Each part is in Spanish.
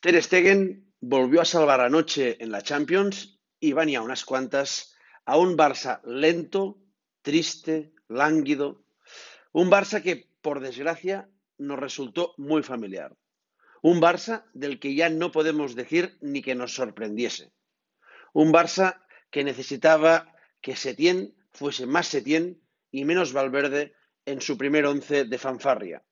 Ter Stegen volvió a salvar anoche en la Champions y van ya unas cuantas a un Barça lento, triste, lánguido. Un Barça que, por desgracia, nos resultó muy familiar. Un Barça del que ya no podemos decir ni que nos sorprendiese. Un Barça que necesitaba que Setién fuese más Setién y menos Valverde en su primer once de fanfarria.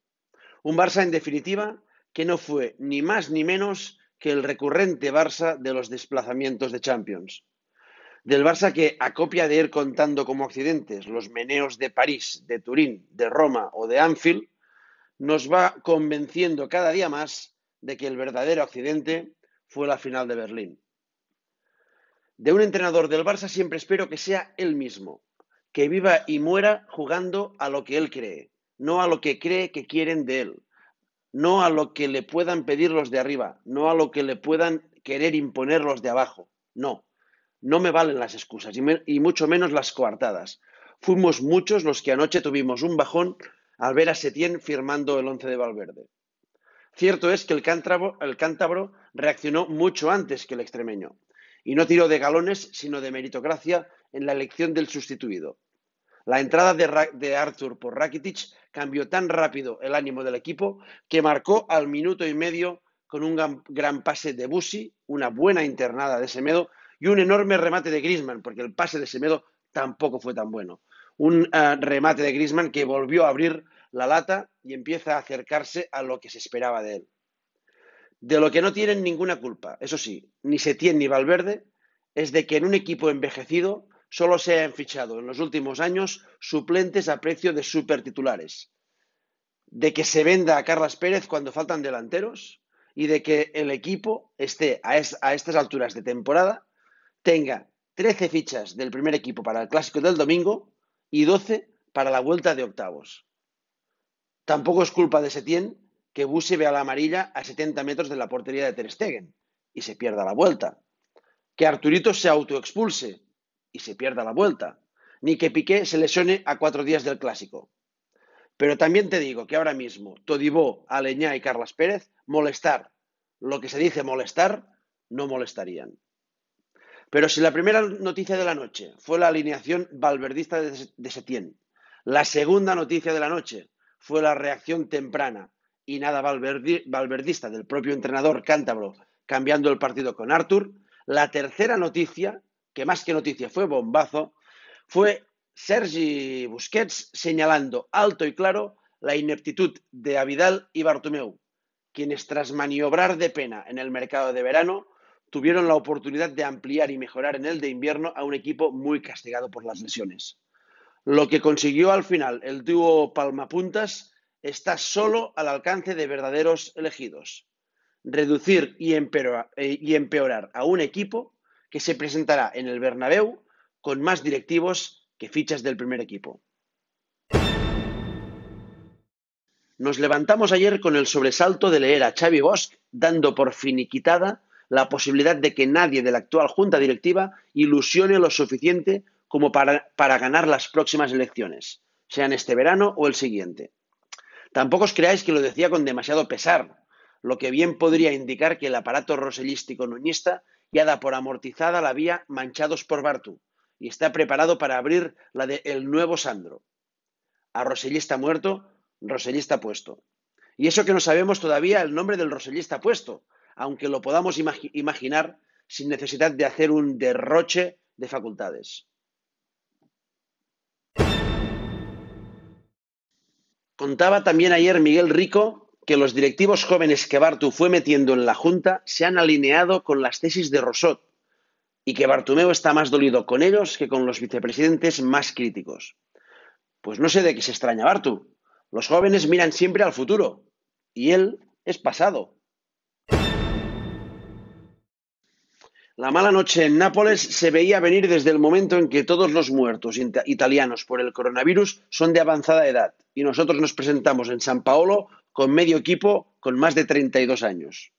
Un Barça, en definitiva, que no fue ni más ni menos que el recurrente Barça de los desplazamientos de Champions. Del Barça que, a copia de ir contando como accidentes los meneos de París, de Turín, de Roma o de Anfield, nos va convenciendo cada día más de que el verdadero accidente fue la final de Berlín. De un entrenador del Barça siempre espero que sea él mismo, que viva y muera jugando a lo que él cree, no a lo que cree que quieren de él, no a lo que le puedan pedir los de arriba, no a lo que le puedan querer imponer los de abajo. No, no me valen las excusas y, mucho menos las coartadas. Fuimos muchos los que anoche tuvimos un bajón al ver a Setién firmando el once de Valverde. Cierto es que el el cántabro reaccionó mucho antes que el extremeño y no tiró de galones, sino de meritocracia en la elección del sustituido. La entrada de, Arthur por Rakitic cambió tan rápido el ánimo del equipo que marcó al minuto y medio con un gran, pase de Busi, una buena internada de Semedo y un enorme remate de Grisman, porque el pase de Semedo tampoco fue tan bueno. Un eh, remate de Grisman que volvió a abrir la lata y empieza a acercarse a lo que se esperaba de él. De lo que no tienen ninguna culpa, eso sí, ni Setién ni Valverde, es de que en un equipo envejecido solo se han fichado en los últimos años suplentes a precio de supertitulares, de que se venda a Carlas Pérez cuando faltan delanteros y de que el equipo esté a, estas alturas de temporada, tenga 13 fichas del primer equipo para el clásico del domingo y 12 para la vuelta de octavos. Tampoco es culpa de Setién que Buse vea la amarilla a 70 metros de la portería de Ter Stegen y se pierda la vuelta. Que Arturito se autoexpulse y se pierda la vuelta, ni que Piqué se lesione a cuatro días del clásico. Pero también te digo que ahora mismo Todibó, Aleñá y Carlas Pérez molestar, lo que se dice molestar, no molestarían. Pero si la primera noticia de la noche fue la alineación valverdista de Setién, la segunda noticia de la noche fue la reacción temprana y nada valverdista del propio entrenador cántabro cambiando el partido con Artur, la tercera noticia que más que noticia fue bombazo, fue Sergi Busquets señalando alto y claro la ineptitud de Avidal y Bartomeu, quienes tras maniobrar de pena en el mercado de verano tuvieron la oportunidad de ampliar y mejorar en el de invierno a un equipo muy castigado por las lesiones. Lo que consiguió al final el dúo Palmapuntas está solo al alcance de verdaderos elegidos. Reducir y eh, y empeorar a un equipo que se presentará en el Bernabéu con más directivos que fichas del primer equipo. Nos levantamos ayer con el sobresalto de leer a Xavi Bosch dando por finiquitada la posibilidad de que nadie de la actual junta directiva ilusione lo suficiente como para, para ganar las próximas elecciones, sean este verano o el siguiente. Tampoco os creáis que lo decía con demasiado pesar, lo que bien podría indicar que el aparato rosellístico nuñista ya da por amortizada la vía Manchados por Bartu y está preparado para abrir la de El Nuevo Sandro. A Rosellista muerto, Rosellista puesto. Y eso que no sabemos todavía el nombre del Rosellista puesto, aunque lo podamos imaginar sin necesidad de hacer un derroche de facultades. Contaba también ayer Miguel Rico que los directivos jóvenes que Bartu fue metiendo en la Junta se han alineado con las tesis de Rosot y que Bartumeo está más dolido con ellos que con los vicepresidentes más críticos. Pues no sé de qué se extraña Bartu. Los jóvenes miran siempre al futuro y él es pasado. La mala noche en Nápoles se veía venir desde el momento en que todos los muertos italianos por el coronavirus son de avanzada edad y nosotros nos presentamos en San Paolo con medio equipo con más de 32 años.